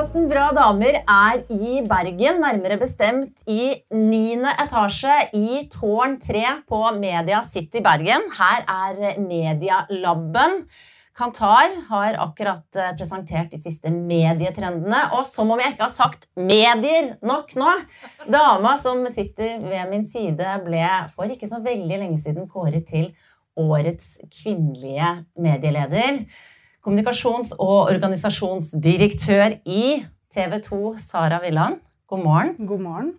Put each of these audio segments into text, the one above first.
Podkasten Bra damer er i Bergen, nærmere bestemt i niende etasje i tårn 3 på Media City Bergen. Her er Medialaben. Kantar har akkurat eh, presentert de siste medietrendene. Og som om jeg ikke har sagt medier nok nå Dama som sitter ved min side, ble for ikke så veldig lenge siden kåret til årets kvinnelige medieleder kommunikasjons- og organisasjonsdirektør i TV 2, Sara Villand. God morgen. God morgen.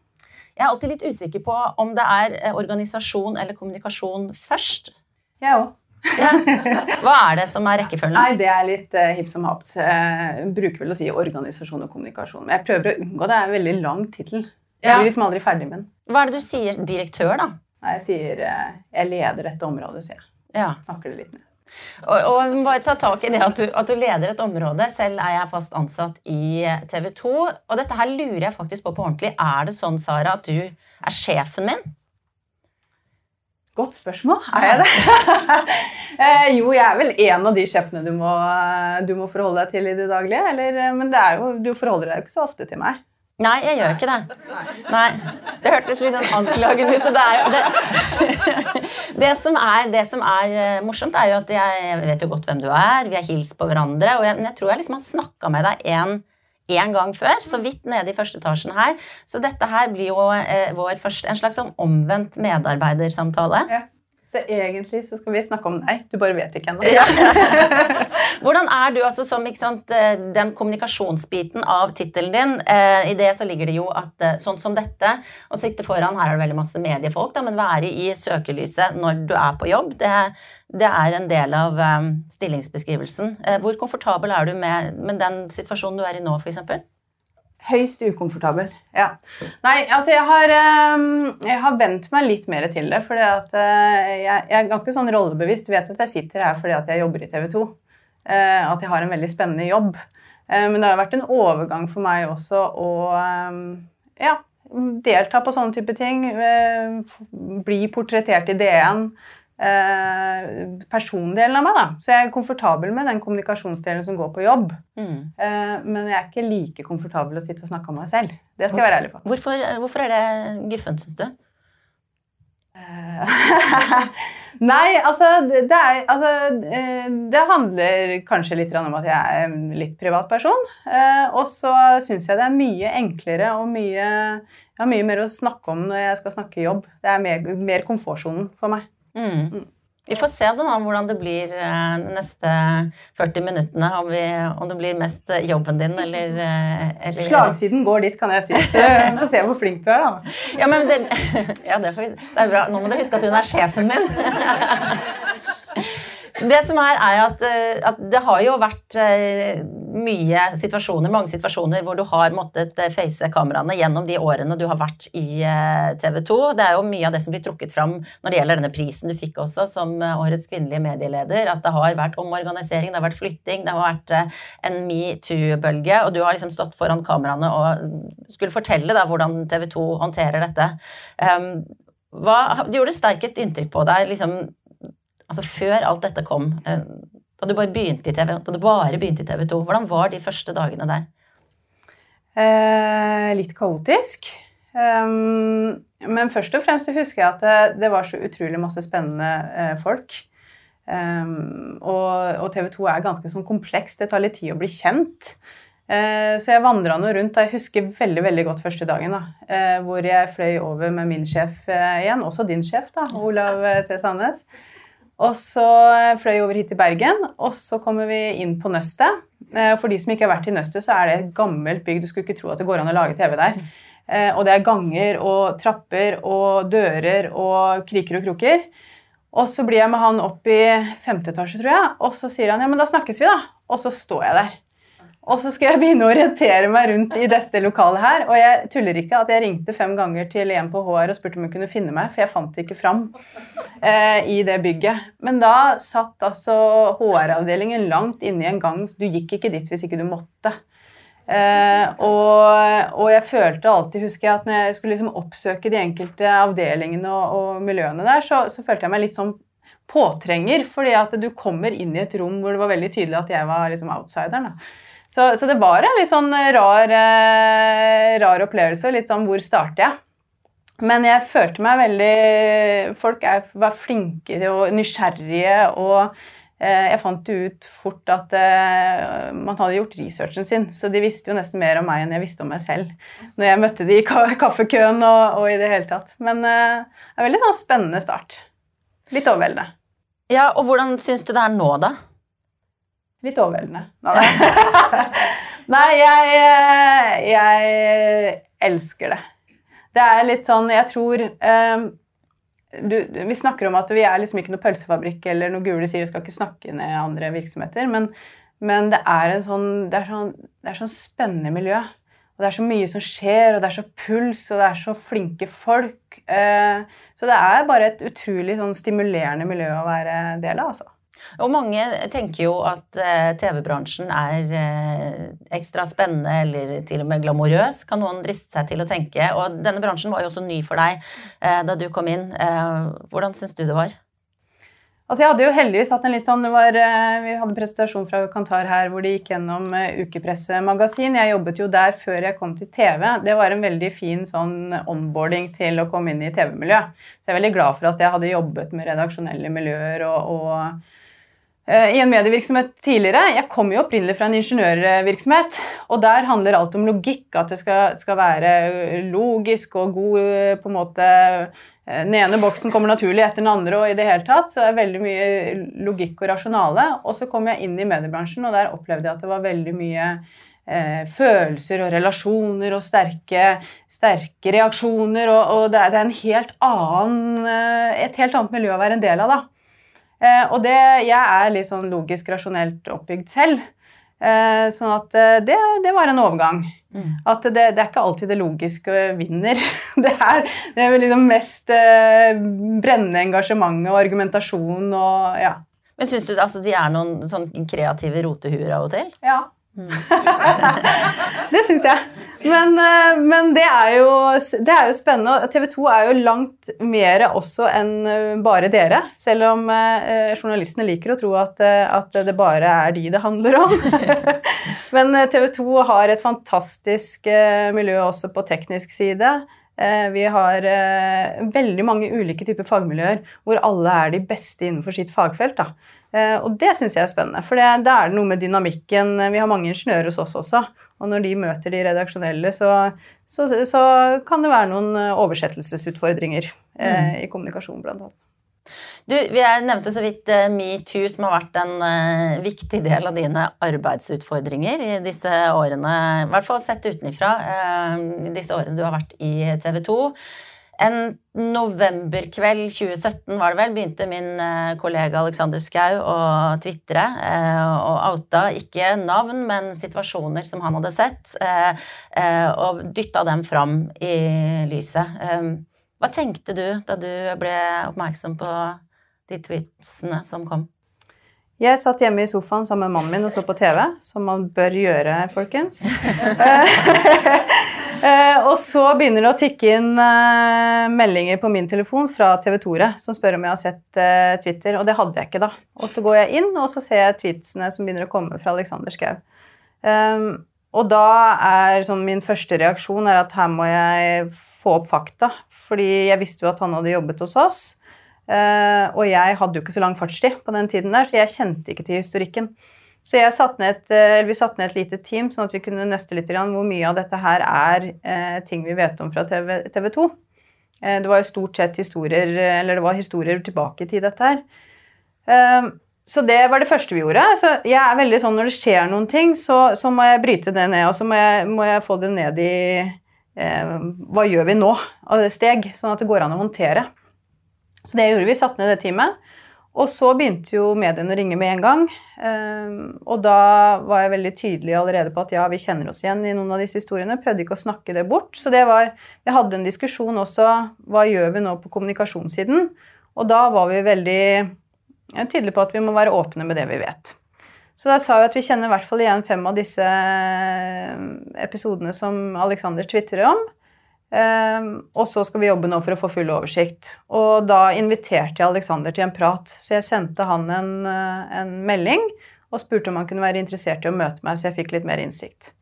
Jeg er alltid litt usikker på om det er eh, organisasjon eller kommunikasjon først. Jeg òg. Ja. Hva er det som er rekkefølgen? Nei, det er litt uh, hipp som hapt. Jeg bruker vel å si organisasjon og kommunikasjon. Men jeg prøver å unngå det. Det er en veldig lang tittel. Jeg Ja. blir liksom aldri ferdig med den. Hva er det du sier? Direktør, da? Nei, jeg sier uh, jeg leder dette området, sier jeg. Ja. Snakker det litt ned. Og, og jeg må bare ta tak i det at du, at du leder et område. Selv er jeg fast ansatt i TV 2. Og dette her lurer jeg faktisk på på ordentlig. Er det sånn, Sara, at du er sjefen min? Godt spørsmål. Er jeg det? Eh, jo, jeg er vel en av de sjefene du må, du må forholde deg til i det daglige. Eller, eh, men det er jo, du forholder deg jo ikke så ofte til meg. Nei, jeg gjør ikke det. Nei, Det hørtes litt sånn anklagende ut. Det, det, det, som er, det som er eh, morsomt, er jo at jeg, vet jo godt hvem du er. Vi har hilst på hverandre. Og jeg, jeg tror jeg liksom har snakka med deg en, en gang før, så vidt nede i første etasjen her. Så dette her blir jo eh, vår første, en slags sånn omvendt medarbeidersamtale. Ja. Så egentlig så skal vi snakke om deg. Du bare vet ikke ennå. Ja. Hvordan er du altså som sant, eh, den kommunikasjonsbiten av tittelen din? Eh, I det så ligger det jo at eh, sånn som dette, å sitte foran Her er det veldig masse mediefolk, da, men være i søkelyset når du er på jobb, det, det er en del av stillingsbeskrivelsen. Eh, hvor komfortabel er du med, med den situasjonen du er i nå, f.eks.? Høyst ukomfortabel. Ja. Nei, altså jeg har, ehm, jeg har vent meg litt mer til det. fordi eh, jeg, er ganske sånn rollebevisst. Vet at jeg sitter her fordi at jeg jobber i TV 2. eh, At jeg har en veldig spennende jobb. Eh, Men det har vært en overgang for meg også å ehm, ja, delta på sånne type ting. Bli portrettert i DN. Eh, Persondelen av meg, da. Så jeg er komfortabel med den kommunikasjonsdelen som går på jobb. Mm. Eh, Men jeg er ikke like komfortabel å sitte og snakke om meg selv. Det skal jeg være ærlig på. Hvorfor, hvorfor er det guffent, syns du? Eh, Nei, altså det, er altså, eh, Det handler kanskje litt om at jeg er en litt privat person. Eh, Og så syns jeg det er mye enklere og mye Jeg har mye mer å snakke om når jeg skal snakke jobb. Det er mer, mer komfortsonen for meg. Mm. Vi får se da, hvordan det blir eh, de neste 40 minuttene. Om, vi, om det blir mest eh, jobben din eller, eh, eller Slagsiden går dit, kan jeg si. Så vi får se hvor flink du er, da. Ja, men det, ja, det, får vi, det er bra. Nå må dere huske at hun er sjefen min. Det som er, er at, eh, at det har jo vært eh, mye situasjoner, mange situasjoner hvor du har måttet eh, face kameraene gjennom de årene du har vært i TV 2. Det er jo mye av det som blir trukket fram når det gjelder denne prisen du fikk også som årets kvinnelige medieleder. At det har vært omorganisering, det har vært flytting, det har vært en metoo-bølge. Og du har liksom stått foran kameraene og skulle fortelle da hvordan TV 2 håndterer dette. Um, hva gjorde sterkest inntrykk på deg liksom, altså før alt dette kom? eh, Da du bare begynte i TV, da du bare begynte i TV 2. Hvordan var de første dagene der? Eh, litt kaotisk. Um, men først og fremst husker jeg at det, det var så utrolig masse spennende eh, folk. Um, og, og TV 2 er ganske sånn komplekst. Det tar litt tid å bli kjent. Uh, så jeg vandra nå rundt. Jeg husker veldig veldig godt første dagen. da, uh, Hvor jeg fløy over med min sjef uh, igjen. Også din sjef, da, Olav eh, T. Sandnes. Og så eh, fløy jeg over hit til Bergen, og så kommer vi inn på Nøstet. Eh, For de som ikke har vært i Nøstet, så er det et gammelt bygg. Du skulle ikke tro at det går an å lage TV der. Eh, Og det er ganger og trapper og dører og kriker og kroker. Og så blir jeg med han opp i femte etasje, tror jeg, og så sier han ja, men da snakkes vi, da. Og så står jeg der. Og så skal jeg begynne å orientere meg rundt i dette lokalet her. Og jeg tuller ikke at jeg ringte fem ganger til en på HR og spurte om hun kunne finne meg, for jeg fant ikke fram eh, i det bygget. Men da satt altså HR-avdelingen langt inne i en gang. Du gikk ikke dit hvis ikke du måtte. Eh, og, og jeg følte alltid, husker jeg, at når jeg skulle liksom oppsøke de enkelte avdelingene og, og miljøene der, så, så følte jeg meg litt sånn påtrenger. Fordi at du kommer inn i et rom hvor det var veldig tydelig at jeg var liksom outsideren. Da. Så, så, det var en litt sånn rar, eh, rar opplevelse. Litt sånn hvor starter jeg? Men jeg følte meg veldig Folk er, var flinke og nysgjerrige, og eh, jeg fant ut fort at eh, man hadde gjort researchen sin. Så de visste jo nesten mer om meg enn jeg visste om meg selv når jeg møtte de i kaffekøen og, og i det hele tatt. Men eh, det er en veldig sånn spennende start. Litt overveldende. Ja, og hvordan syns du det er nå, da? Litt overveldende. Nei, jeg, jeg elsker det. Det er litt sånn Jeg tror um, du, Vi snakker om at vi er liksom ikke noe pølsefabrikk eller noe gule sier, skal ikke snakke ned andre virksomheter, men, men det, er en sånn, det, er sånn, det er sånn spennende miljø. Og det er så mye som skjer, og det er så puls, og det er så flinke folk. Uh, så det er bare et utrolig sånn stimulerende miljø å være del av, altså. Og mange tenker jo at eh, TV-bransjen er eh, ekstra spennende eller til og med glamorøs, kan noen driste seg til å tenke. Og denne bransjen var jo også ny for deg eh, da du kom inn. Hvordan syns du det var? Altså jeg hadde jo heldigvis hatt en litt sånn, var, Vi hadde en presentasjon fra Kantar her hvor de gikk gjennom ukepressemagasin. Jeg jobbet jo der før jeg kom til TV. Det var en veldig fin sånn onboarding til å komme inn i TV-miljøet. Så jeg er veldig glad for at jeg hadde jobbet med redaksjonelle miljøer og, og i en medievirksomhet tidligere. Jeg kommer jo opprinnelig fra en ingeniørvirksomhet. Og der handler alt om logikk. At det skal, skal være logisk og god eh, på en måte eh, Den ene boksen kommer naturlig etter den andre, og i det hele tatt. Så det er veldig mye logikk og rasjonale. Og så kom jeg inn i mediebransjen, og der opplevde jeg at det var veldig mye eh, følelser og relasjoner og sterke, sterke reaksjoner. Og, og det, er, det, er, helt annen, et helt annet miljø å være en del av, da. Eh, og det, jeg er litt sånn logisk rasjonelt oppbygd selv. Eh, sånn at eh, det, det var en overgang. Mm. At det, det, er ikke alltid det logiske vinner. Det er, det er liksom mest brennende engasjement og argumentasjon og ja. Men syns du altså, de er noen sånn kreative rotehuer av og til? Ja. Mm. det syns jeg. Men, eh, men det, er jo, det, er jo, spennende. TV 2 er jo langt mer også enn eh, bare dere. Selv om eh, journalistene liker å tro at, at, det bare er de det handler om. men TV 2 har et fantastisk miljø også på teknisk side. Vi har veldig mange ulike typer fagmiljøer hvor alle er de beste innenfor sitt fagfelt. Da. Og det syns jeg er spennende, for det er det noe med dynamikken. Vi har mange ingeniører hos oss også. Og når de møter de redaksjonelle, så, så, så kan det være noen eh, oversettelsesutfordringer eh, mm. i kommunikasjon, blant annet. Du, jeg nevnte så vidt uh, metoo, som har vært en uh, viktig del av dine arbeidsutfordringer i disse årene, i hvert fall sett utenfra, uh, disse årene du har vært i TV 2. En novemberkveld 2017 var det vel, begynte min eh, kollega Alexander Schou å tvitre eh, og outa ikke navn, men situasjoner som han hadde sett, eh, og dytta dem fram i lyset. Hva tenkte du da du ble oppmerksom på de tweetsene som kom? Jeg satt hjemme i sofaen sammen med mannen min og så på TV, som man bør gjøre, folkens. Eh, og så begynner det å tikke inn eh, meldinger på min telefon fra TV Tore som spør om jeg har sett eh, Twitter, og det hadde jeg ikke da. Og så går jeg inn, og så ser jeg tweetsene som begynner å komme fra Alexander Schou. Um, og da er sånn, min første reaksjon er at her må jeg få opp fakta. Fordi jeg visste jo at han hadde jobbet hos oss. Uh, og jeg hadde jo ikke så lang fartstid på den tiden der, så jeg kjente ikke til historikken. Så satt et, eh, vi satte ned et lite team, sånn at vi kunne nøste litt grann hvor mye av dette her er eh, ting vi vet om fra TV, TV 2. Eh, det var jo stort sett historier eller det var historier tilbake i tid, dette her. Eh, så det var det første vi gjorde. Så jeg er veldig sånn Når det skjer noen ting, så, så må jeg bryte det ned. Og så må jeg, må jeg få det ned i eh, Hva gjør vi nå? av det steg, Sånn at det går an å håndtere. Så det gjorde vi. Satte ned det teamet. Og så begynte jo mediene å ringe med en gang. Ehm, og da var jeg veldig tydelig allerede på at ja, vi kjenner oss igjen i noen av disse historiene. Prøvde ikke å snakke det bort. Så det var Vi hadde en diskusjon også hva gjør vi nå på kommunikasjonssiden? Og da var vi veldig tydelige på at vi må være åpne med det vi vet. Så da sa vi at vi kjenner i hvert fall igjen fem av disse episodene som Alexander tvitrer om. Um, og så skal vi jobbe nå for å få full oversikt. Og da inviterte jeg Alexander til en prat. Så jeg sendte han en, uh, en melding og spurte om han kunne være interessert i å møte meg, så jeg fikk litt mer innsikt.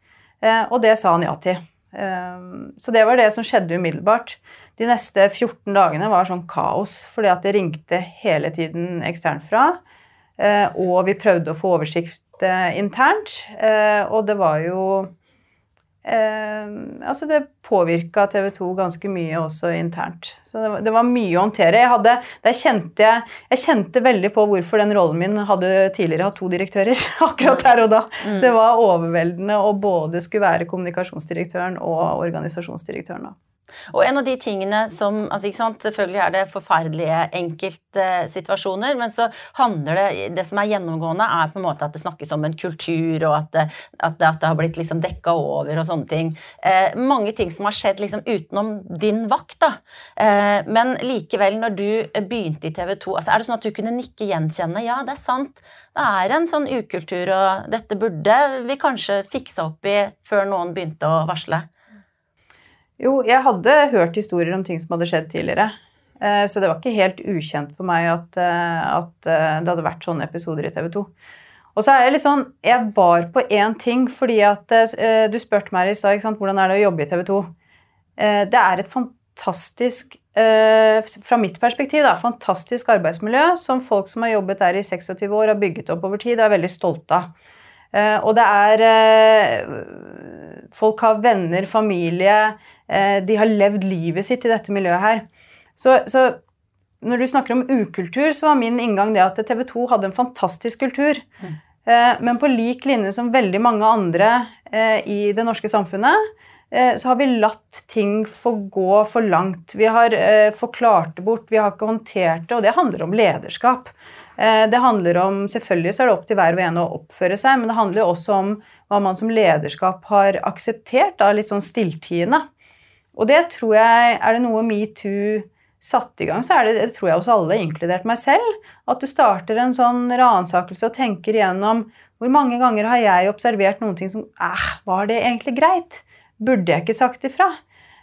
Eh, og det sa han ja til. Eh, så det var det som skjedde umiddelbart. De neste 14 dagene var sånn kaos, fordi at det ringte hele tiden eksternt fra. Eh, og vi prøvde å få oversikt internt, og det var jo Eh, altså det påvirka TV 2 ganske mye også internt. Så det var, det var mye å håndtere. Jeg, hadde, kjente jeg, jeg kjente veldig på hvorfor den rollen min hadde tidligere hatt to direktører. akkurat der og da. Mm. Det var overveldende å både skulle være kommunikasjonsdirektøren og organisasjonsdirektøren. da. Og en av de tingene som altså sant, Selvfølgelig er det forferdelige enkeltsituasjoner, men så handler det Det som er gjennomgående, er på en måte at det snakkes om en kultur, og at det, at det, at det har blitt liksom dekka over og sånne ting. Eh, mange ting som har skjedd liksom utenom din vakt, da. Eh, men likevel, når du begynte i TV 2, altså er det sånn at du kunne nikke gjenkjenne Ja, det er sant. Det er en sånn ukultur, og dette burde vi kanskje fikse opp i før noen begynte å varsle. Jo, jeg hadde hørt historier om ting som hadde skjedd tidligere. Eh, så det var ikke helt ukjent for meg at, eh, at eh, det hadde vært sånne episoder i TV 2. Og så er jeg litt sånn Jeg var på én ting fordi at Du spurte meg i stad hvordan er det å jobbe i TV 2. Det er et fantastisk Fra mitt perspektiv, da, fantastisk arbeidsmiljø som folk som har jobbet der i 26 år, har bygget opp over tid og er veldig stolte av. Og det er Folk har venner, familie Eh, de har levd livet sitt i dette miljøet her. Så, så, når du snakker om ukultur, så var min inngang det at TV 2 hadde en fantastisk kultur. Mm. Men på lik linje som veldig mange andre eh, i det norske samfunnet, så har vi latt ting få gå for langt. Vi har forklart det bort, vi har ikke håndtert det, og det handler om lederskap. Det handler om, Selvfølgelig så er det opp til hver og en å oppføre seg, men det handler jo også om hva man som lederskap har akseptert, da, litt sånn stilltiende. Og det tror jeg Er det noe metoo satte i gang, så er det, det tror jeg hos alle, inkludert meg selv, at du starter en sånn ransakelse og tenker igjennom hvor mange ganger har jeg observert noen ting som eh, Var det egentlig greit? Burde jeg ikke sagt ifra?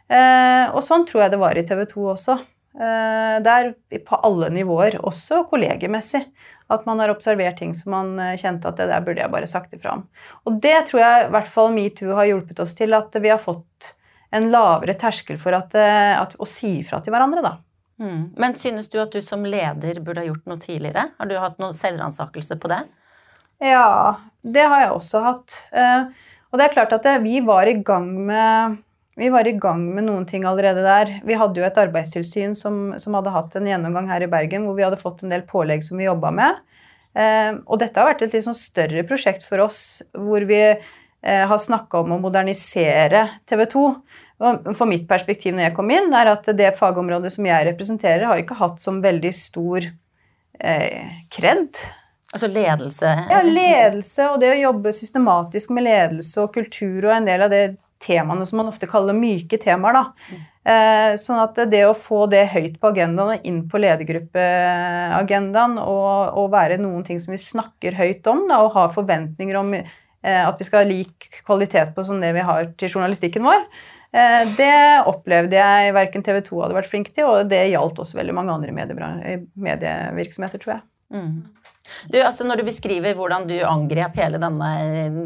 Eh, og sånn tror jeg det var i TV 2 også. Eh, der på alle nivåer, også kollegemessig. At man har observert ting som man eh, kjente at det der burde jeg bare sagt ifra om. Og det tror jeg i hvert fall metoo har hjulpet oss til, at vi har fått en lavere terskel for at, eh, at, å si ifra til hverandre, da. Mm. Men synes du at du som leder burde ha gjort noe tidligere? Har du hatt noen selvransakelse på det? Ja, det har jeg også hatt. Og det er klart at vi var i gang med vi var i gang med noen ting allerede der. Vi hadde jo et arbeidstilsyn som, som, hadde hatt en gjennomgang her i Bergen hvor vi hadde fått en del pålegg som vi jobba med. Eh, og dette har vært et litt sånn større prosjekt for oss, hvor vi eh, har snakka om å modernisere TV 2. For mitt perspektiv når jeg kom inn, er at det fagområdet som jeg representerer, har ikke hatt som veldig stor eh, kred. Altså ledelse? Ja, ledelse og det å jobbe systematisk med ledelse og kultur og en del av det temaene som man ofte kaller myke temaer. da. Eh, sånn at det å få det høyt på agendaen og inn på ledergruppeagendaen og, og, være noen ting som vi snakker høyt om da, og har forventninger om eh, at vi skal ha lik kvalitet på som det vi har til journalistikken vår, Eh, det opplevde jeg verken TV 2 hadde vært flink til, og det gjaldt også veldig mange andre medievirksomheter, tror jeg. Mm. Du, altså Når du beskriver hvordan du angrep hele denne,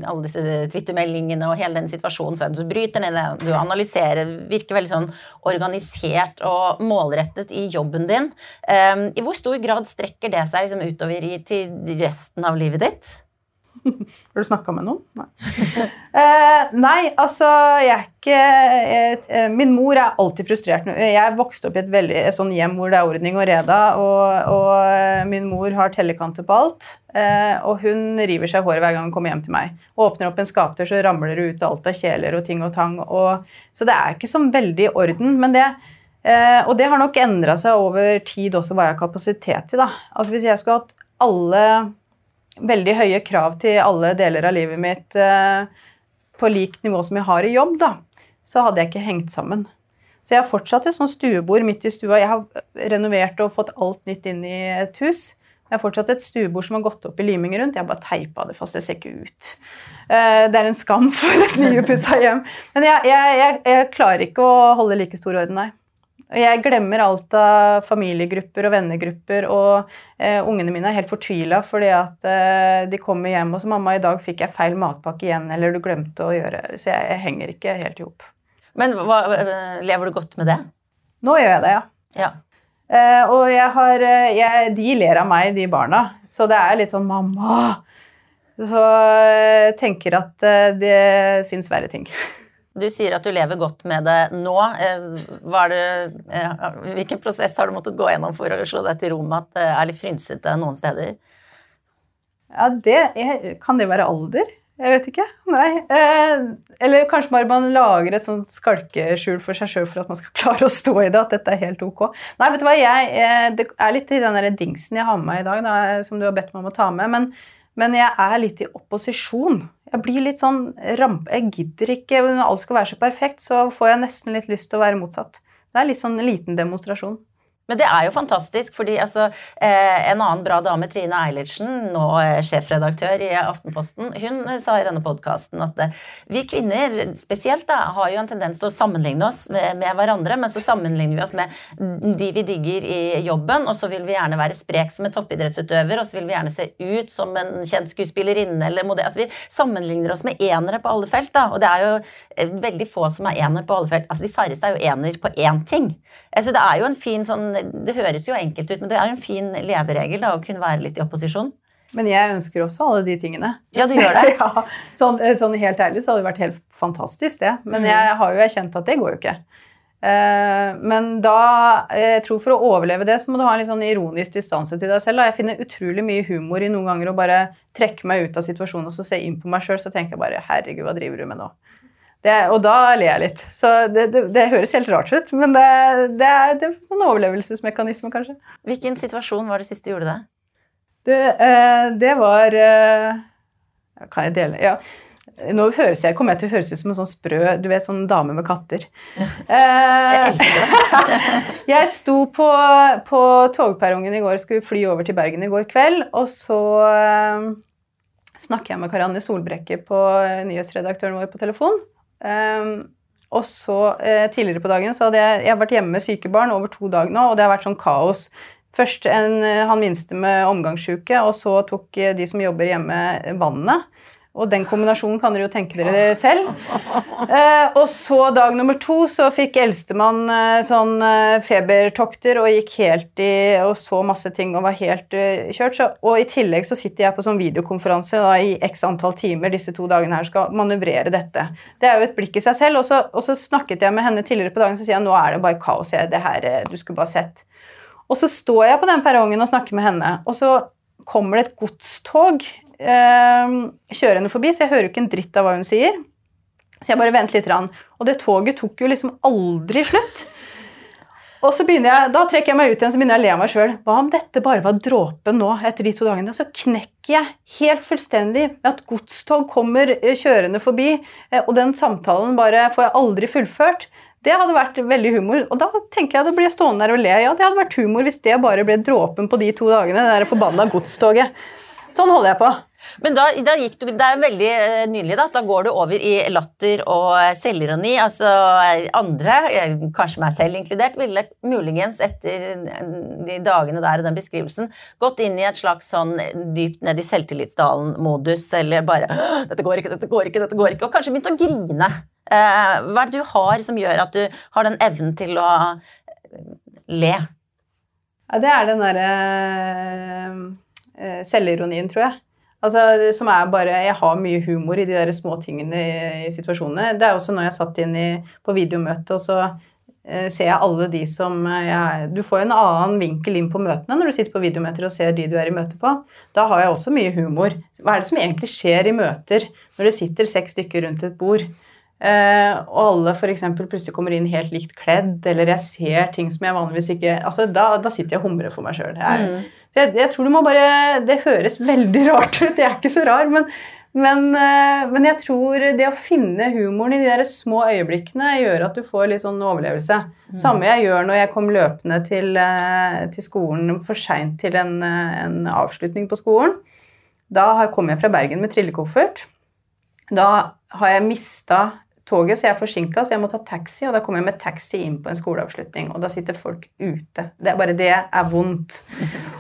alle disse Twitter-meldingene og hele den situasjonen, så bryter ned du analyserer, virker veldig sånn organisert og målrettet i jobben din. Um, I hvor stor grad strekker det seg liksom, utover i, til resten av livet ditt? Har du snakka med noen? Nei. uh, nei, altså jeg er ikke jeg, eh, Min mor er alltid frustrert. Jeg vokste opp i et, veldig, et sånn hjem hvor det er ordning og reda, og, og eh, min mor har tellekanter på alt. Og hun river seg i håret hver gang hun kommer hjem til meg. Åpner opp en skapdør, så ramler det ut alt av kjeler og ting og tang. Og, så det er ikke sånn veldig i orden. men det og det har nok endra seg over tid også hva jeg har kapasitet til. da. Altså Hvis jeg skulle hatt alle veldig høye krav til alle deler av livet mitt eh, på likt nivå som jeg har i jobb, da, så hadde jeg ikke hengt sammen. Så jeg har fortsatt et sånt stuebord midt i stua. Jeg har renovert og fått alt nytt inn i et hus. Jeg har fortsatt et stuebord som har gått opp i liming rundt. Jeg har bare teipa det fast. Det ser ikke ut. Eh, det er en skam for et nyoppussa hjem. Men jeg, jeg, jeg, jeg, klarer ikke å holde like stor orden, nei. Jeg glemmer alt av familiegrupper og vennegrupper, og eh, ungene mine er helt fortvila fordi at eh, de kommer hjem og så 'Mamma, i dag fikk jeg feil matpakke igjen', eller 'du glemte å gjøre' Så jeg, jeg henger ikke helt i hop. Men hva, eh, lever du godt med det? Nå gjør jeg det, ja. Ja. Eh, og jeg har eh, jeg, De ler av meg, de barna. Så det er litt sånn 'mamma'. Så jeg tenker at eh, det fins verre ting. Du sier at du lever godt med det nå. Eh, det, eh, hvilken prosess har du måttet gå gjennom for å slå deg til ro med at det er litt frynsete noen steder? Ja, det er, Kan det være alder? Jeg vet ikke. Nei. Eh, eller kanskje bare man lager et sånt skalkeskjul for seg sjøl for at man skal klare å stå i det. At dette er helt ok. Nei, vet du hva, jeg, eh, Det er litt i den der dingsen jeg har med meg i dag, da, som du har bedt meg om å ta med. Men, men jeg er litt i opposisjon. Jeg blir litt sånn rampe... Jeg gidder ikke Når alt skal være så perfekt, så får jeg nesten litt lyst til å være motsatt. Det er litt sånn en liten demonstrasjon. Men det er jo fantastisk, fordi altså, eh, en annen bra dame, Trine Eilertsen, nå eh, sjefredaktør i Aftenposten, hun eh, sa i denne podkasten at eh, vi kvinner spesielt da, har jo en tendens til å sammenligne oss med, med, hverandre, men så sammenligner vi oss med de vi digger i jobben, og så vil vi gjerne være sprek som en toppidrettsutøver, og så vil vi gjerne se ut som en kjent skuespillerinne eller modell. Altså, vi sammenligner oss med enere på alle felt, da, og det er jo eh, veldig få som er ener på alle felt. Altså, de færreste er jo ener på én ting. Altså, det er jo en fin sånn Det høres jo enkelt ut, men det er en fin leveregel da, å kunne være litt i opposisjon. Men jeg ønsker også alle de tingene. Ja, du gjør det? ja, sånn, sånn, helt ærlig så hadde det vært helt fantastisk, det. Men mm. jeg har jo erkjent at det går jo ikke. Uh, men da Jeg tror for å overleve det, så må du ha en litt sånn ironisk distanse til deg selv. Da. Jeg finner utrolig mye humor i noen ganger å bare trekke meg ut av situasjonen og så se inn på meg sjøl, så tenker jeg bare Herregud, hva driver du med nå? Det, og da ler jeg litt. Så det, det, det, høres helt rart ut, men det, det er, er en overlevelsesmekanisme, kanskje. Hvilken situasjon var det siste du gjorde det? Du, eh, det var eh, Kan jeg dele? Ja. Nå høres jeg, kommer jeg til å høres ut som en sånn sprø du vet, sånn dame med katter. jeg elsker det. jeg sto på, på togperrongen i går, skulle fly over til Bergen i går kveld, og så eh, snakker jeg med Karianne Solbrekke, på nyhetsredaktøren vår, på telefon. Um, og så eh, Tidligere på dagen så hadde jeg, jeg vært hjemme med syke barn over to dager nå, og det har vært sånn kaos. Først en, eh, han minste med omgangssjuke, og så tok eh, de som jobber hjemme, vannet. Og den kombinasjonen kan dere jo tenke dere selv. Eh, og så dag nummer to så fikk eldstemann eh, sånn eh, febertokter og gikk helt i og så masse ting og var helt eh, kjørt. Så, og i tillegg så sitter jeg på sånn videokonferanse da, i x antall timer disse to dagene her skal manøvrere dette. Det er jo et blikk i seg selv. Og så, og så snakket jeg med henne tidligere på dagen så sier jeg nå er det bare kaos. Jeg, det her, eh, du skulle bare sett. Og så står jeg på den perrongen og snakker med henne, og så kommer det et godstog eh, kjørende forbi, så jeg hører jo ikke en dritt av hva hun sier. Så jeg bare venter litt. Rann. Og det toget tok jo liksom aldri slutt. Og så begynner jeg, Da trekker jeg meg ut igjen så begynner jeg å le av meg sjøl. Hva om dette bare var dråpen nå etter de to dagene? Og så knekker jeg helt fullstendig med at godstog kommer eh, kjørende forbi, eh, og den samtalen bare får jeg aldri fullført. Det hadde vært veldig humor. Og da tenker jeg det blir stående der og le. Ja, det hadde vært humor hvis det bare ble dråpen på de to dagene. Det der forbanna godstoget. Sånn holder jeg på. Men da, da, gikk du, det er veldig eh, nydelig, da. Da går du over i latter og selvironi. Altså andre, eh, kanskje meg selv inkludert, ville muligens etter de dagene der og den beskrivelsen gått inn i et slags sånn dypt ned i selvtillitsdalen-modus, eller bare 'Dette går ikke, dette går ikke, dette går ikke', og kanskje begynt å grine. Eh, hva er det du har som gjør at du har den evnen til å le? Ja, det er den derre uh, selvironien, tror jeg. Altså, som er bare, Jeg har mye humor i de der små tingene i, i situasjonene. Det er også når jeg satt inn i, på videomøte, og så eh, ser jeg alle de som eh, jeg, Du får jo en annen vinkel inn på møtene når du sitter på videomøter og ser de du er i møte på. Da har jeg også mye humor. Hva er det som egentlig skjer i møter når det sitter seks stykker rundt et bord? Eh, og alle f.eks. plutselig kommer inn helt likt kledd, eller jeg ser ting som jeg vanligvis ikke altså Da, da sitter jeg og humrer for meg sjøl. Mm. Jeg, jeg, tror du må bare Det høres veldig rart ut, jeg er ikke så rar, men, men, eh, men, jeg tror det å finne humoren i de der små øyeblikkene gjør at du får litt sånn overlevelse. Mm. Samme jeg gjør når jeg kom løpende til, eh, til skolen for seint til en, en, avslutning på skolen. Da kom jeg fra Bergen med trillekoffert. Da har jeg mista toget, så jeg er forsinka, så jeg må ta taxi. Og da kommer jeg med taxi inn på en skoleavslutning, og da sitter folk ute. Det er bare det er vondt.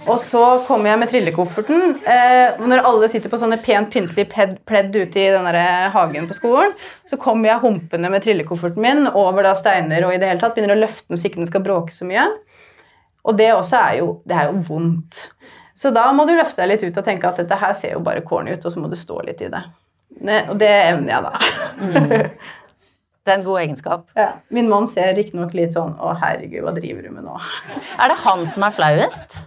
Og så kommer jeg med trillekofferten. Eh, når alle sitter på sånne pent pyntelig pledd ute i den der hagen på skolen, så kommer jeg humpende med trillekofferten min over da steiner og i det hele tatt begynner å løfte den så ikke den skal bråke så mye. Og det også er jo, det er jo vondt. Så da må du løfte deg litt ut og tenke at dette her ser jo bare corny ut, og så må du stå litt i det. Og det evner jeg, da. Det er en god egenskap. Ja. Min mann ser riktignok litt sånn Å, herregud, hva driver du med nå? Er det han som er flauest?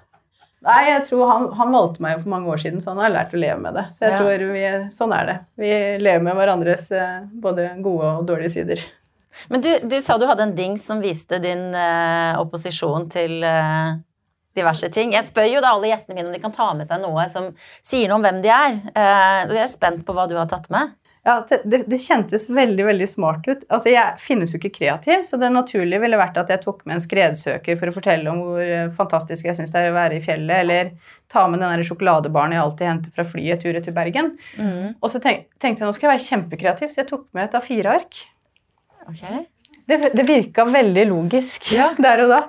Nei, jeg tror han, han valgte meg jo for mange år siden, så han har lært å leve med det. Så jeg ja. tror vi, sånn er det. Vi lever med hverandres eh, både gode og dårlige sider. Men du, du sa du hadde en dings som viste din eh, opposisjon til eh, diverse ting. Jeg spør jo da alle gjestene mine om de kan ta med seg noe som sier noe om hvem de er. Eh, jeg er spent på hva du har tatt med. Ja, det, det, kjentes veldig veldig smart ut. Altså, Jeg finnes jo ikke kreativ, så det naturlige ville vært at jeg tok med en skredsøker for å fortelle om hvor eh, fantastisk jeg syns det er å være i fjellet, eller ta med den sjokoladebaren jeg alltid henter fra flyet tur til Bergen. Mm. Og så tenk, tenkte jeg nå skal jeg være kjempekreativ, så jeg tok med et A4-ark. Okay. Det, det virka veldig logisk ja. der og da.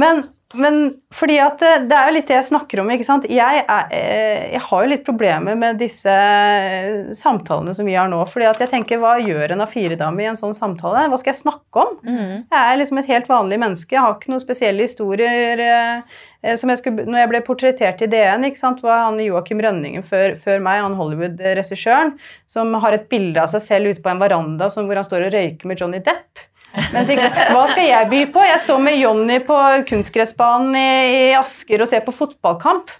Men men fordi at det, det, er jo litt det jeg snakker om. ikke sant? Jeg, er, eh, jeg, har jo litt problemer med disse eh, samtalene som vi har nå. fordi at jeg tenker, Hva gjør en A4-dame i en sånn samtale? Hva skal jeg snakke om? Mm. Jeg er liksom et helt vanlig menneske. Jeg har ikke noen spesielle historier. Eh, som jeg skulle, når jeg ble portrettert i DN, ikke sant, var han Joakim Rønningen før, før meg, han Hollywood-regissøren, som har et bilde av seg selv ute på en veranda som, hvor han står og røyker med Johnny Depp. Men sikkert, hva skal jeg by på? Jeg står med Jonny på kunstgressbanen i, i, Asker og ser på fotballkamp.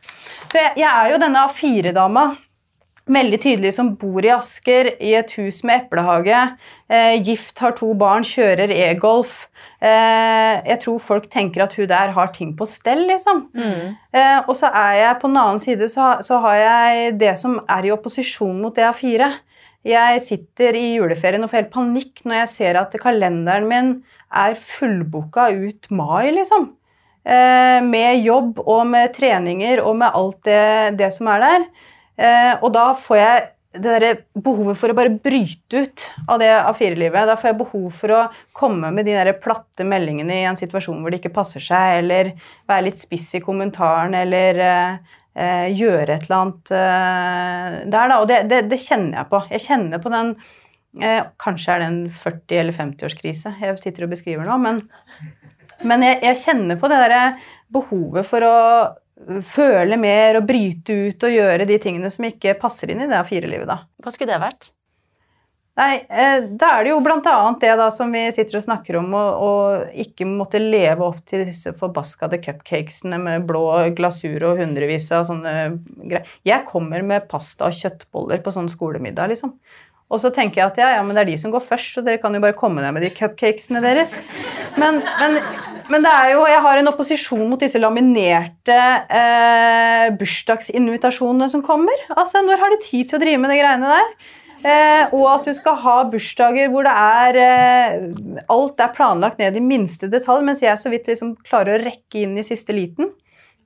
Så jeg, jeg er jo denne A4-dama. Veldig tydelig som bor i Asker, i et hus med eplehage. Eh, gift, har to barn, kjører e-golf. Eh, jeg tror folk tenker at hun der har ting på stell, liksom. Mm. Eh, og så er jeg på den annen side så, så har jeg det som er i opposisjon mot det A4. Jeg sitter i juleferien og får helt panikk når jeg ser at kalenderen min er fullboka ut mai, liksom. Eh, med jobb og med treninger og med alt det, det som er der. Eh, og da får jeg det der behovet for å bare bryte ut av det A4-livet. Da får jeg behov for å komme med de der platte meldingene i en situasjon hvor det ikke passer seg, eller være litt spiss i kommentaren, eller eh, gjøre et eller annet eh, der, da. Og det, det, det, kjenner jeg på. Jeg kjenner på den eh, Kanskje er det en 40- eller 50-årskrise jeg sitter og beskriver nå, men, men jeg, jeg, kjenner på det derre behovet for å føle mer og bryte ut og gjøre de tingene som ikke passer inn i det A4-livet, da. Hva skulle det vært? Nei, eh, Da er det jo bl.a. det da som vi sitter og snakker om, å ikke måtte leve opp til disse forbaskede cupcakesene med blå glasur og hundrevis av sånne greier. Jeg kommer med pasta og kjøttboller på sånn skolemiddag, liksom. Og så tenker jeg at ja, ja, men det er de som går først, så dere kan jo bare komme ned med de cupcakesene deres. Men, men, men det er jo, jeg har en opposisjon mot disse laminerte eh, bursdagsinvitasjonene som kommer. Altså, Når har de tid til å drive med de greiene der? Eh, og at du skal ha bursdager hvor det er eh, Alt er planlagt ned i minste detalj, mens jeg så vidt liksom klarer å rekke inn i siste liten.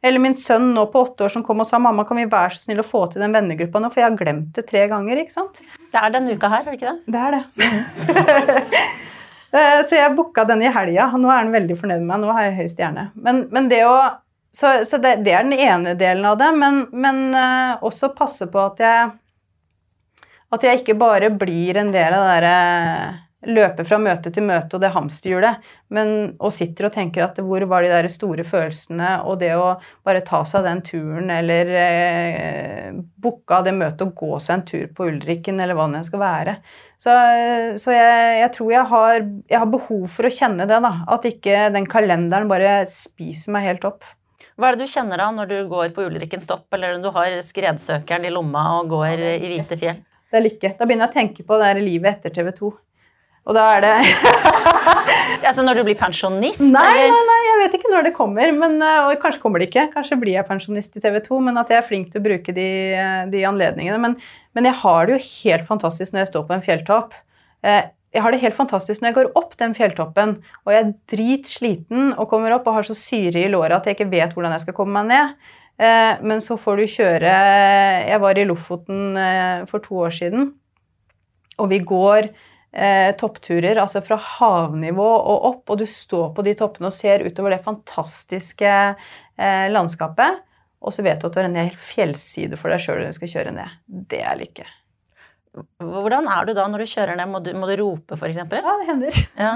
Eller min sønn nå på åtte år som kom og sa mamma, kan vi være så snill å få til den vennegruppa nå, for jeg har glemt det tre ganger. ikke sant? Det er denne uka her, er det ikke det? Det er det. Eh, så jeg booka den i helga. Nå er han veldig fornøyd med meg. Nå har jeg høy stjerne. Men, men det å Så, så det, det, er den ene delen av det. Men, men uh, også passe på at jeg at jeg ikke bare blir en del av det derre løper løpe fra møte til møte og det hamsterhjulet, men og sitter og tenker at hvor var de der store følelsene, og det å bare ta seg den turen eller eh, booke av det møtet og gå seg en tur på Ulriken eller hva det skal være. Så, så jeg, jeg, tror jeg har, jeg har, behov for å kjenne det, da. At ikke den kalenderen bare spiser meg helt opp. Hva er det du kjenner da når du går på Ulriken stopp, eller når du har skredsøkeren i lomma og går i hvite fjell? Det er lykke. Da begynner jeg å tenke på det livet etter TV 2. Og da er det Altså når du blir pensjonist? Nei, nei, nei, jeg vet ikke når det kommer. Men, eh, og kanskje kommer det ikke. Kanskje blir jeg pensjonist i TV 2. Men at jeg er flink til å bruke de, eh, de anledningene. Men, men, jeg har det jo helt fantastisk når jeg står på en fjelltopp. Eh, jeg har det helt fantastisk når jeg går opp den fjelltoppen og jeg er dritsliten og kommer opp og har så syre i låret at jeg ikke vet hvordan jeg skal komme meg ned. Eh, men så får du kjøre Jeg var i Lofoten eh, for to år siden, og vi går eh, toppturer, altså fra havnivå og opp, og du står på de toppene og ser utover det fantastiske landskapet, og så vet du at du har en hel fjellside for deg sjøl når du skal kjøre ned. Det er lykke. Hvordan er du da når du kjører ned? Må du, må du rope, f.eks.? Ja, det hender. Ja.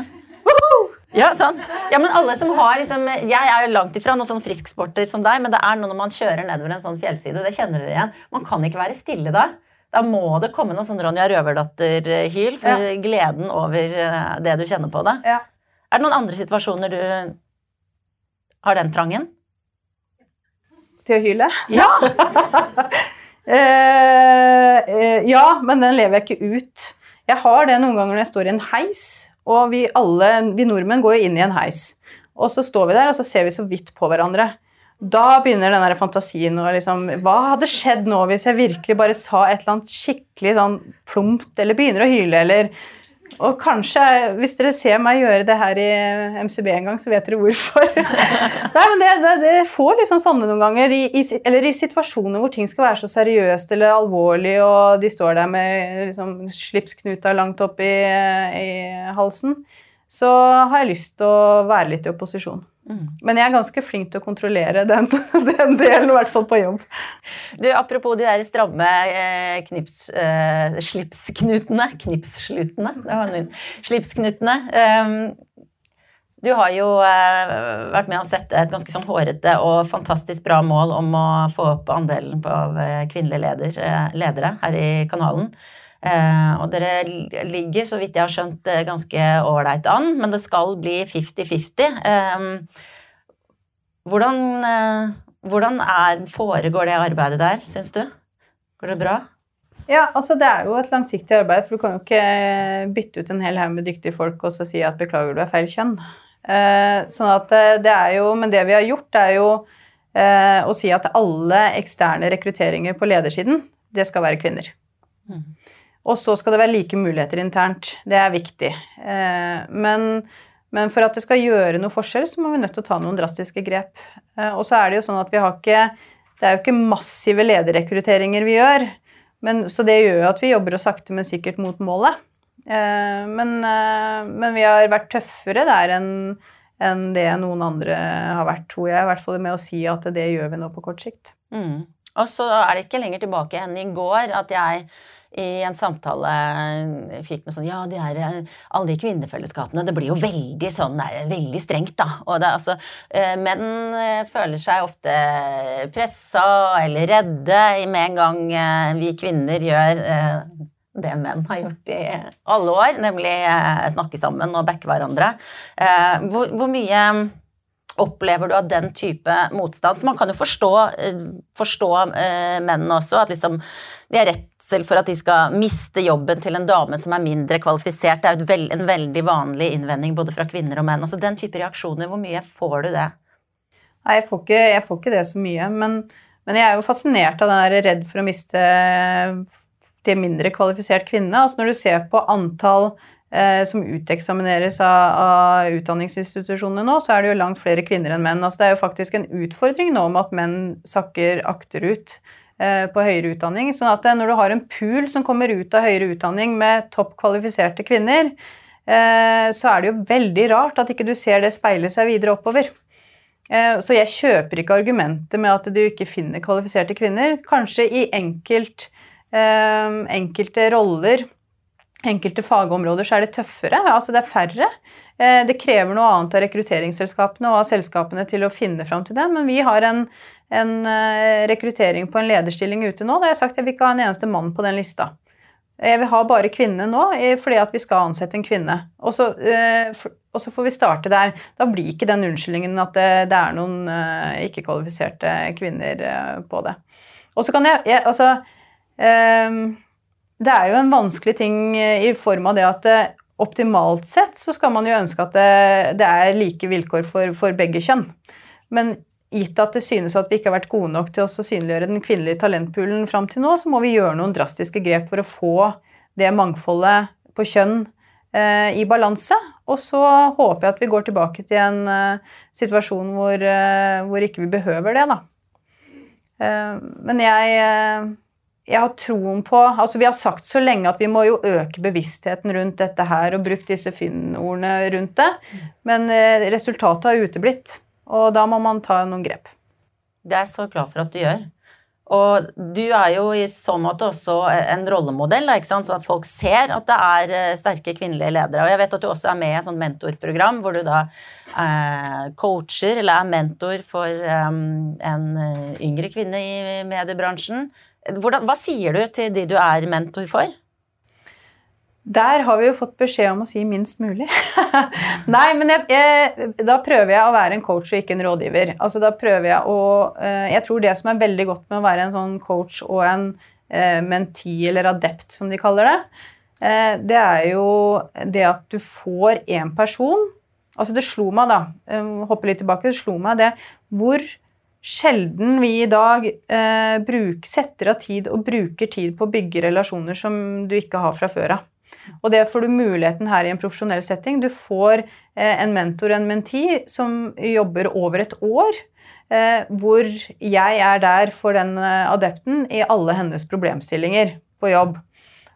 Ja, sant. Ja, men alle som har liksom, Jeg er jo langt ifra noen sånn frisksporter som deg, men det er noe når man kjører nedover en sånn fjellside. Det kjenner dere igjen. Man kan ikke være stille da. Da må det komme noe sånn Ronja Røverdatter-hyl for Ja. gleden over eh, det du kjenner på det. Ja. Er det noen andre situasjoner du har den trangen? Til å hyle? Ja! Eh, eh, ja, men den lever jeg ikke ut. Jeg har det noen ganger når jeg står i en heis, og vi alle, vi nordmenn går jo inn i en heis. Og så står vi der, og så ser vi så vidt på hverandre. Da begynner den fantasien og liksom Hva hadde skjedd nå hvis jeg virkelig bare sa et eller annet skikkelig sånn plumpt, eller begynner å hyle, eller Og kanskje, hvis dere ser meg gjøre det her i MCB en gang, så vet dere hvorfor. Nei, men det, det, det får liksom sånne noen ganger, i, i, eller i situasjoner hvor ting skal være så seriøst eller alvorlig, og de står der med liksom, slipsknuta langt opp i, i halsen, så har jeg lyst til å være litt i opposisjon. Mm. Men jeg er ganske flink til å kontrollere den, den delen, i hvert fall på jobb. Du, apropos de der stramme eh, knips, eh, slipsknutene Knipsslutene. Det var en slipsknutene. Ehm, du har jo eh, vært med å sette et ganske sånn hårete og fantastisk bra mål om å få opp andelen på, av eh, kvinnelige leder, eh, ledere her i kanalen. Eh, og dere ligger, så vidt jeg har skjønt, eh, ganske ålreit an, men det skal bli 50-50. Eh, hvordan eh, hvordan er, foregår det arbeidet der, syns du? Går det bra? Ja, altså Det er jo et langsiktig arbeid, for du kan jo ikke bytte ut en hel haug med dyktige folk og så si at 'beklager, du er feil kjønn'. Eh, sånn at eh, det er jo, Men det vi har gjort, er jo eh, å si at alle eksterne rekrutteringer på ledersiden, det skal være kvinner. Mm. Og så skal det være like muligheter internt. Det er viktig. Eh, men, men for at det skal gjøre noe forskjell, så må vi nødt til å ta noen drastiske grep. Eh, og så er det jo sånn at vi har ikke Det er jo ikke massive lederrekrutteringer vi gjør. Men, så det gjør jo at vi jobber oss sakte, men sikkert mot målet. Eh, men, men vi har vært tøffere der enn enn det noen andre har vært, tror jeg. I hvert fall med å si at det gjør vi nå på kort sikt. Mm. Og så er det ikke lenger tilbake enn i går at jeg i en samtale fikk med sånn Ja, de her, alle de kvinnefellesskapene, det blir jo veldig sånn det er veldig strengt, da. Og det, altså, eh, menn eh, føler seg ofte pressa eller redde med en gang eh, vi kvinner gjør eh, det menn har gjort i alle år, nemlig eh, snakke sammen og backe hverandre. Eh, hvor, hvor mye opplever du av den type motstand? For man kan jo forstå, eh, forstå eh, mennene også, at liksom de er redsel for at de skal miste jobben til en dame som er mindre kvalifisert. Det er jo en veldig vanlig innvending både fra kvinner og menn. Altså Den type reaksjoner, hvor mye får du det? Nei, jeg får ikke, jeg får ikke det så mye. Men, men jeg er jo fascinert av den der redd for å miste til mindre kvalifisert kvinne. Altså når du ser på antall eh, som uteksamineres av, av utdanningsinstitusjonene nå, så er det jo langt flere kvinner enn menn. Altså det er jo faktisk en utfordring nå med at menn sakker akterut eh, på høyere utdanning. sånn at eh, når du har en pool som kommer ut av høyere utdanning med topp kvalifiserte kvinner, eh, så er det jo veldig rart at ikke du ser det speile seg videre oppover. Eh, Så jeg kjøper ikke argumentet med at du ikke finner kvalifiserte kvinner. Kanskje i enkelt, eh, enkelte roller, enkelte fagområder, så er det tøffere. Altså det er færre. Eh, Det krever noe annet av rekrutteringsselskapene og av selskapene til å finne fram til det. Men vi har en, en eh, rekruttering på en lederstilling ute nå. Da har jeg sagt at jeg vil ikke ha en eneste mann på den lista. Jeg vil ha bare kvinne nå, fordi at vi skal ansette en kvinne. Og så, eh, og så får vi starte der. Da blir ikke den unnskyldningen at det, det er noen ikke-kvalifiserte kvinner på det. Og så kan jeg, jeg Altså ehm, Det er jo en vanskelig ting eh, i form av det at det, optimalt sett så skal man jo ønske at det, det er like vilkår for, for begge kjønn. Men gitt at det synes at vi ikke har vært gode nok til å synliggjøre den kvinnelige talentpoolen fram til nå, så må vi gjøre noen drastiske grep for å få det mangfoldet på kjønn eh, i balanse. Og så håper jeg at vi går tilbake til en eh, situasjon hvor, eh, hvor ikke vi behøver det, da. Eh, men jeg, eh, jeg har troen på altså Vi har sagt så lenge at vi må jo øke bevisstheten rundt dette her og brukt disse Finn-ordene rundt det. Men eh, resultatet har uteblitt, og da må man ta noen grep. Det er jeg så glad for at du gjør. Og du er jo i så måte også en rollemodell, sånn at folk ser at det er eh, sterke kvinnelige ledere. Og jeg vet at du også er med i et sånt mentorprogram hvor du da eh, coacher eller er mentor for um, en yngre kvinne i mediebransjen. Hvordan, hva sier du til de du er mentor for? Der har vi jo fått beskjed om å si minst mulig. Nei, men jeg, jeg, da prøver jeg å være en coach og ikke en rådgiver. Altså da prøver Jeg å eh, Jeg tror det som er veldig godt med å være en sånn coach og en eh, menti, eller adept som de kaller det, eh, det er jo det at du får en person Altså det slo meg, da, hoppe litt tilbake, det slo meg det hvor sjelden vi i dag eh, bruk, setter av tid og bruker tid på å bygge relasjoner som du ikke har fra før av. Og det får du muligheten her i en profesjonell setting. Du får eh, en mentor, en menti, som jobber over et år. Eh, hvor jeg er der for den eh, adepten i alle hennes problemstillinger på jobb.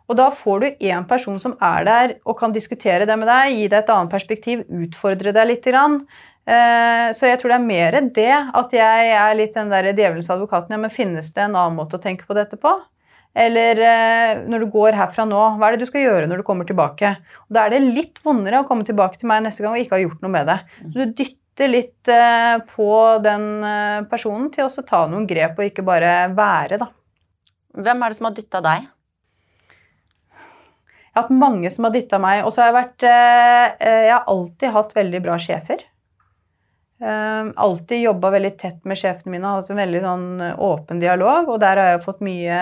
Og da får du én person som er der og kan diskutere det med deg, gi deg et annet perspektiv, utfordre deg litt. Så jeg tror det er mer det at jeg er litt den der djevelens advokaten. Ja, men finnes det en annen måte å tenke på dette på? Eller eh, når du går herfra nå, hva er det du skal gjøre når du kommer tilbake? Og da er det litt vondere å komme tilbake til meg neste gang og ikke ha gjort noe med det. Så du dytter litt eh, på den eh, personen til å ta noen grep og ikke bare være, da. Hvem er det som har dytta deg? Jeg har hatt mange som har dytta meg. Og så har jeg vært Jeg har alltid hatt veldig bra sjefer. Alltid jobba veldig tett med sjefene mine, hatt en veldig sånn åpen dialog. Og der har jeg fått mye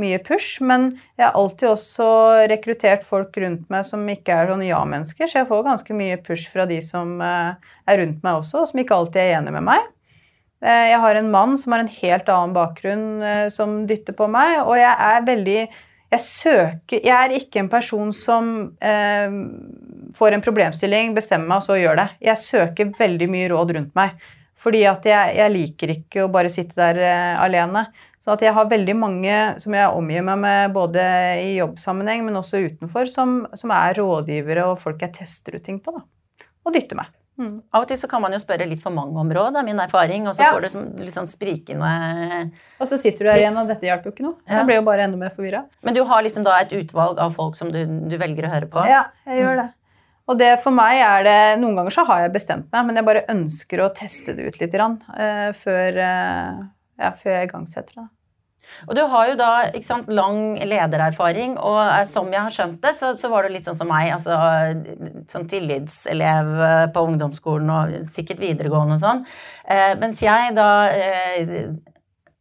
mye push. Men jeg har alltid også rekruttert folk rundt meg som ikke er sånn ja-mennesker, så jeg får ganske mye push fra de som eh, er rundt meg også, og som ikke alltid er enig med meg. Eh, jeg har en mann som har en helt annen bakgrunn, eh, som dytter på meg, og jeg er veldig jeg søker Jeg er ikke en person som eh, får en problemstilling, bestemmer meg og så gjør det. Jeg søker veldig mye råd rundt meg. Fordi at jeg, jeg liker ikke å bare sitte der uh, alene. Så at jeg har veldig mange som jeg omgir meg med både i jobbsammenheng, men også utenfor, som, som er rådgivere og folk jeg tester ut ting på. Da. Og dytter meg. Mm. Av og til så kan man jo spørre litt for mange om råd, er min erfaring, og så ja. får du litt sånn sprikende Og så sitter du der igjen, og dette hjelper jo ikke noe. Ja. Jeg blir jo bare enda mer forvirra. Men du har liksom da et utvalg av folk som du, du velger å høre på? Ja, jeg gjør det. Og det for meg er det Noen ganger så har jeg bestemt meg, men jeg bare ønsker å teste det ut litt grann, uh, før, uh, ja, før jeg igangsetter det. Og du har jo da sant, lang ledererfaring, og eh, som jeg har skjønt det, så, så var du litt sånn som meg. altså Sånn tillitselev på ungdomsskolen og sikkert videregående og sånn. Mens jeg da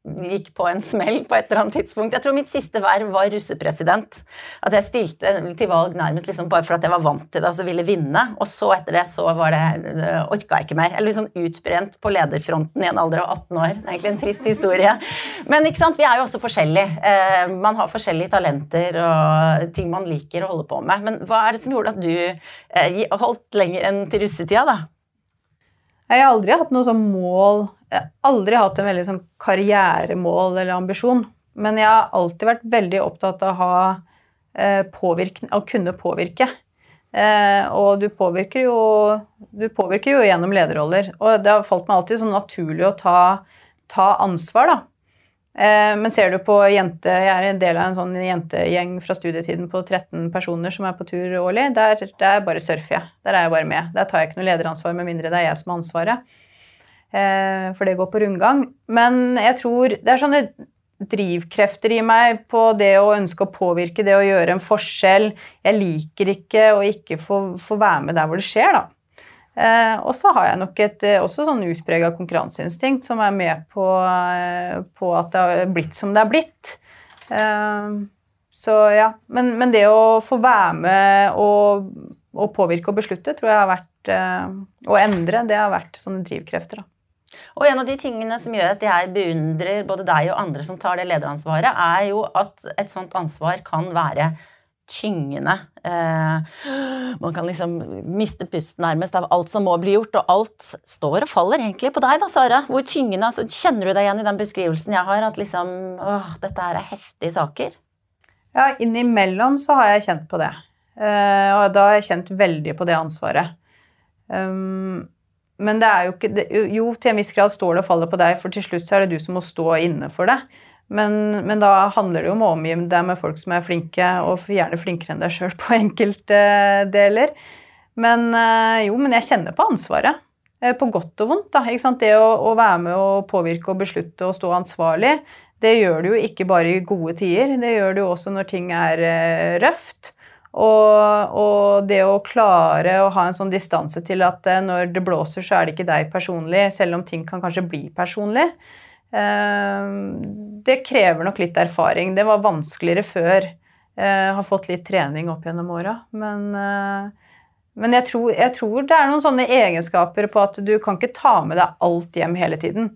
gikk på en smell på et eller annet tidspunkt. Jeg tror mitt siste verv var russepresident. At jeg stilte til valg nærmest liksom bare at jeg var vant til det og så ville vinne. Og så etter det så var det orka jeg ikke mer. Eller liksom utbrent på lederfronten i en alder av 18 år. Det er egentlig en trist historie. Men ikke sant, vi er jo også forskjellige. Eh, man har forskjellige talenter og ting man liker å holde på med. Men hva er det som gjorde at du eh, holdt lenger enn til russetida, da? Jeg har aldri hatt noe sånn mål aldri hatt en veldig sånn karrieremål eller ambisjon. Men jeg har alltid vært veldig opptatt av å, eh, å kunne påvirke. Eh, og du påvirker, jo, du påvirker jo gjennom lederroller. Og det har falt meg alltid sånn naturlig å ta, ta ansvar, da. Eh, men ser du på jente Jeg er en del av en sånn jentegjeng fra studietiden på 13 personer som er på tur årlig. Der, der bare surfer jeg. Der er jeg bare med. Der tar jeg ikke noe lederansvar med mindre det er jeg som har ansvaret. Eh, for det går på rundgang. Men jeg tror det er sånne drivkrefter i meg på det å ønske å påvirke, det å gjøre en forskjell. Jeg liker ikke å ikke få, få være med der hvor det skjer, da. Eh, og så har jeg nok et eh, også sånn utprega konkurranseinstinkt som er med på, eh, på, at det har blitt som det er blitt. Eh, så ja. Men, men, det å få være med og, og, påvirke og beslutte, tror jeg har vært eh, Å endre, det har vært sånne drivkrefter, da. Og en av de tingene som gjør at jeg beundrer både deg og andre som tar det lederansvaret, er jo at et sånt ansvar kan være tyngende. Eh, man kan liksom miste pusten nærmest av alt som må bli gjort, og alt står og faller egentlig på deg da, Sara. Hvor tyngende, altså, Kjenner du deg igjen i den beskrivelsen jeg har, at liksom åh, dette er heftige saker? Ja, innimellom så har jeg kjent på det. Uh, og da har jeg kjent veldig på det ansvaret. Um, men det er jo ikke Jo, til en viss grad står det og faller på deg, for til slutt så er det du som må stå inne for det. Men, men da handler det jo om å omgi deg med folk som er flinke, og gjerne flinkere enn deg sjøl på enkelte deler. Men uh, jo, men jeg kjenner på ansvaret. Uh, på godt og vondt. da? Det å, å være med og påvirke og beslutte og stå ansvarlig, det gjør du jo ikke bare i gode tider, det gjør du også når ting er eh, røft. Og, og, det å klare å ha en sånn distanse til at eh, når det blåser, så er det ikke deg personlig, selv om ting kan kanskje bli personlig. Eh, det krever nok litt erfaring. Det var vanskeligere før. Jeg har fått litt trening opp gjennom åra. Men, men jeg, tror, jeg tror det er noen sånne egenskaper på at du kan ikke ta med deg alt hjem hele tiden.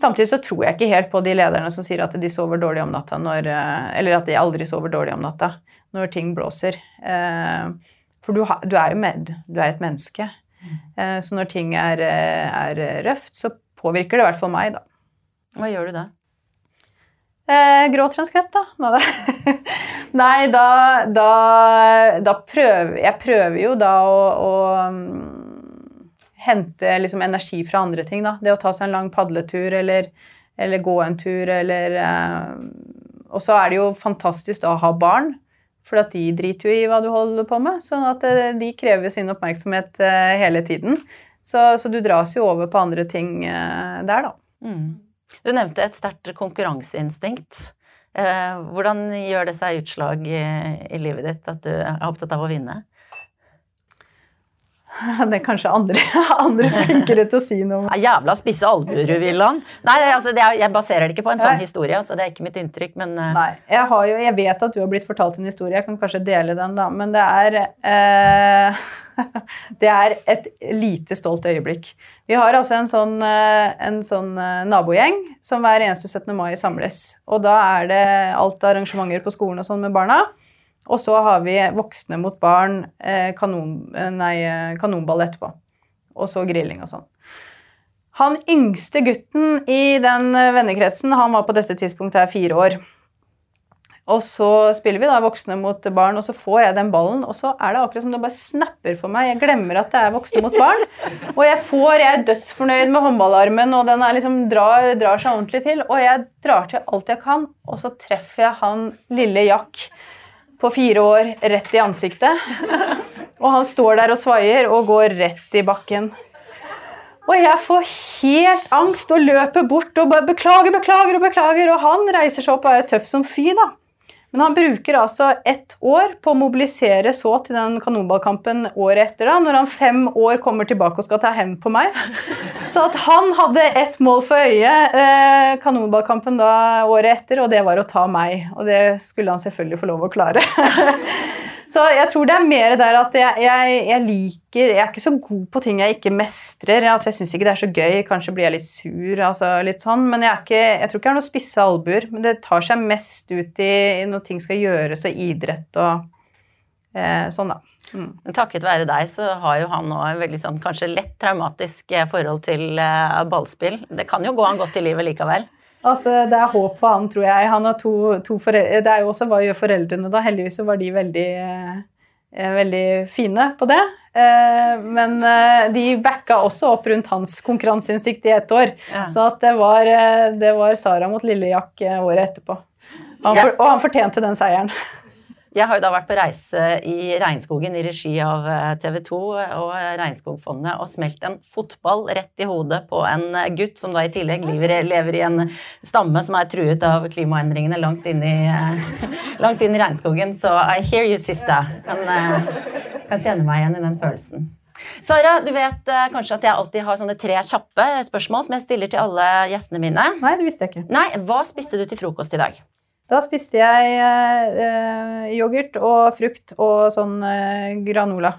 Samtidig så tror jeg ikke helt på de lederne som sier at de sover dårlig om natta når eh, Eller at de aldri sover dårlig om natta når ting blåser. Eh, for du, du er jo med, du er et menneske. Eh, så når ting er, er røft, så påvirker det i hvert fall meg, da. Hva gjør du da? Eh, en skvett, da. Nei, da, da, da prøver Jeg prøver jo da å, å hente liksom energi fra andre ting. Da. Det å ta seg en lang padletur eller, eller gå en tur eller eh, Og så er det jo fantastisk da å ha barn, for at de driter jo i hva du holder på med. sånn at eh, de krever sin oppmerksomhet eh, hele tiden. Så, så, du dras jo over på andre ting eh, der, da. Mm. Du nevnte et sterkt konkurranseinstinkt. Hvordan gjør det seg utslag i, i livet ditt at du er opptatt av å vinne? Det er kanskje andre, andre flinkere til å si noe om. Jævla spisse albuer, Willand. Nei, altså, er, jeg baserer det ikke på en sånn historie. Altså, det er ikke mitt inntrykk, men uh... Nei. Jeg, jo, jeg, vet at du har blitt fortalt en historie. Jeg kan kanskje dele den, da. Men det er uh, Det er et lite stolt øyeblikk. Vi har altså en sånn, uh, en sånn nabogjeng som hver eneste 17. mai samles. Og da er det alt arrangementer på skolen og sånn med barna. Og så har vi voksne mot barn, eh, kanon, eh, nei, eh, kanonball etterpå. Og så grilling og sånn. Han yngste gutten i den vennekretsen han var på dette tidspunktet her fire år. Og så spiller vi da voksne mot barn, og så får jeg den ballen, og så er det akkurat som det bare snapper for meg. Jeg glemmer at det er voksne mot barn. Og jeg får, jeg er dødsfornøyd med håndballarmen, og den liksom drar, drar, seg ordentlig til. Og jeg drar til alt jeg kan, og så treffer jeg han lille Jack på fire år rett i ansiktet. Og han står der og svaier og går rett i bakken. Og jeg får helt angst og løper bort og bare beklager, beklager og beklager. Og han reiser seg opp og er tøff som fy, da. Men han bruker altså ett år på å mobilisere så til den kanonballkampen året etter, da, når han fem år kommer tilbake og skal ta hevn på meg. Så at han hadde ett mål for øye eh, kanonballkampen da året etter, og det var å ta meg. Og det skulle han selvfølgelig få lov å klare. Så jeg tror det er mer der at jeg, jeg, jeg, liker Jeg er ikke så god på ting jeg ikke mestrer. Altså, jeg syns ikke det er så gøy. Kanskje blir jeg litt sur, altså litt sånn. Men jeg, ikke, jeg tror ikke jeg har noen spisse albuer. Men det tar seg mest ut i når ting skal gjøres, og idrett og eh, sånn, da. Mm. Takket være deg så har jo han nå en veldig sånn kanskje lett traumatisk eh, forhold til eh, ballspill. Det kan jo gå han godt i livet likevel. Altså, det er håp for han, tror jeg. Han har to, to foreldre. Det er jo også hva gjør foreldrene da? Heldigvis så var de veldig, eh, veldig fine på det. Eh, men eh, de backa også opp rundt hans konkurranseinstinkt i ett år. Ja. Så det var, det, var, Sara mot Lille Jack året etterpå. Han for, og han fortjente den seieren. Jeg har jo da vært på reise i regnskogen i regi av eh, TV 2 og Regnskogfondet og smelt en fotball rett i hodet på en gutt som da i tillegg lever, i en stamme som er truet av klimaendringene langt inn i, eh, langt inn i regnskogen. Så I hear you, sister. Kan, eh, kan kjenne meg igjen i den følelsen. Sara, du vet kanskje at jeg alltid har sånne tre kjappe spørsmål som jeg stiller til alle gjestene mine. Nei, det visste jeg ikke. Nei, Hva spiste du til frokost i dag? Da spiste jeg eh, yoghurt og frukt og sånn eh, granola.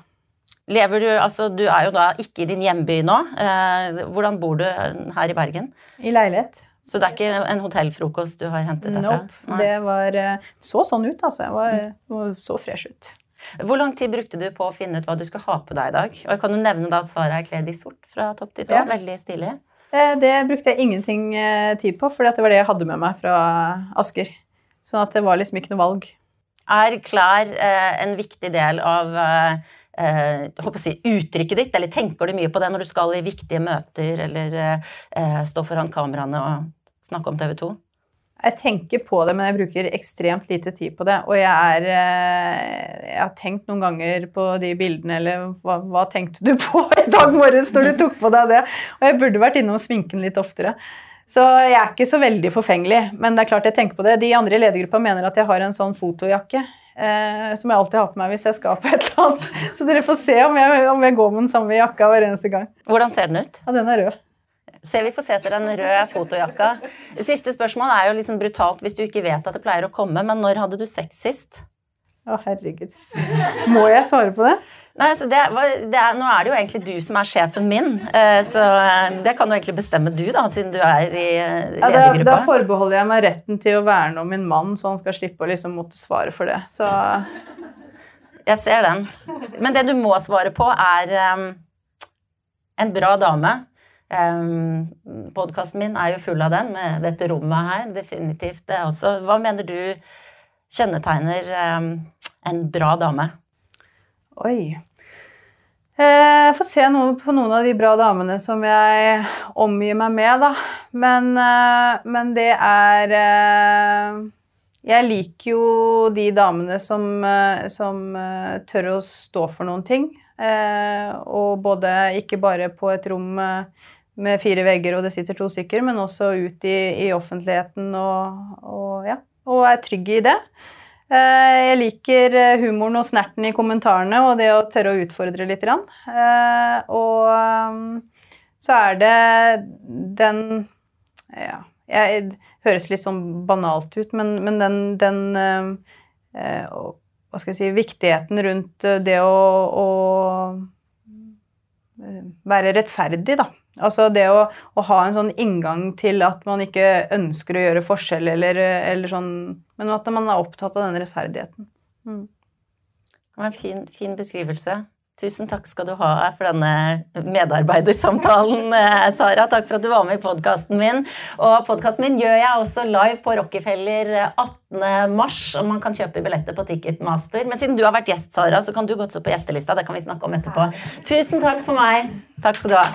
Lever du, altså Du er jo da ikke i din hjemby nå. Eh, hvordan bor du her i Bergen? I leilighet. Så det er ikke en hotellfrokost du har hentet derfra? Nope. Det var, så sånn ut, altså. Jeg var, var så fresh ut. Hvor lang tid brukte du på å finne ut hva du skal ha på deg i dag? Og jeg kan jo nevne da at Sara er kledd i sort fra topp til tå. Ja. Veldig stilig. Det brukte jeg ingenting tid på, for det var det jeg hadde med meg fra Asker. Sånn at det var liksom ikke noe valg. Er klær en viktig del av eh, si, uttrykket ditt, eller tenker du mye på det når du skal i viktige møter eller eh, stå foran kameraene og snakke om TV 2? Jeg tenker på det, men jeg bruker ekstremt lite tid på det. Og jeg, er, eh, jeg har tenkt noen ganger på de bildene, eller hva, hva, tenkte du på i dag morges når du tok på deg det? Og jeg burde vært innom sminken litt oftere. Så jeg er ikke så veldig forfengelig, men det er klart jeg tenker på det. De andre i ledergruppa mener at jeg har en sånn fotojakke eh, som jeg alltid har på meg hvis jeg skal på et eller annet. Så dere får se om jeg, om jeg går med den samme jakka hver eneste gang. Hvordan ser den ut? Ja, Den er rød. Se, vi får se etter den røde fotojakka. Siste spørsmål er jo liksom brutalt hvis du ikke vet at det pleier å komme, men når hadde du sex sist? Å, herregud. Må jeg svare på det? Nei, altså det, det er, Nå er det jo egentlig du som er sjefen min, eh, så eh, det kan jo egentlig bestemme du, da, siden du er i ledergruppa. Ja, da, da, forbeholder jeg meg retten til å verne om min mann, så han skal slippe å liksom måtte svare for det. Så Jeg ser den. Men det du må svare på, er um, en bra dame. Um, Podkasten min er jo full av dem, med dette rommet her. Definitivt det også. Hva mener du kjennetegner um, en bra dame? Oi. Jeg eh, får se noe på noen av de bra damene som jeg omgir meg med, da. Men, eh, men det er eh, Jeg liker jo de damene som, som, tør å stå for noen ting. Og både ikke bare på et rom med fire vegger og det sitter to stykker, men også ut i, i offentligheten og, og, ja, og er trygg i det. Eh, jeg liker eh, humoren og snerten i kommentarene og det å tørre å utfordre litt. Eh, og så er det den Ja, jeg høres litt sånn banalt ut, men, men den, den Hva skal jeg si Viktigheten rundt det å, å være rettferdig, da. Altså det å, å, ha en sånn inngang til at man ikke ønsker å gjøre forskjell, eller, eller sånn, men at man er opptatt av den rettferdigheten. Mm. Det var en fin, fin, beskrivelse. Tusen takk skal du ha for denne medarbeidersamtalen, eh, Sara. Takk for at du var med i podkasten min. Og podkasten min gjør jeg også live på Rockefeller 18.3, og man kan kjøpe billetter på Ticketmaster. Men siden du har vært gjest, Sara, så kan du godt stå på gjestelista. Det kan vi snakke om etterpå. Tusen takk for meg. Takk skal du ha.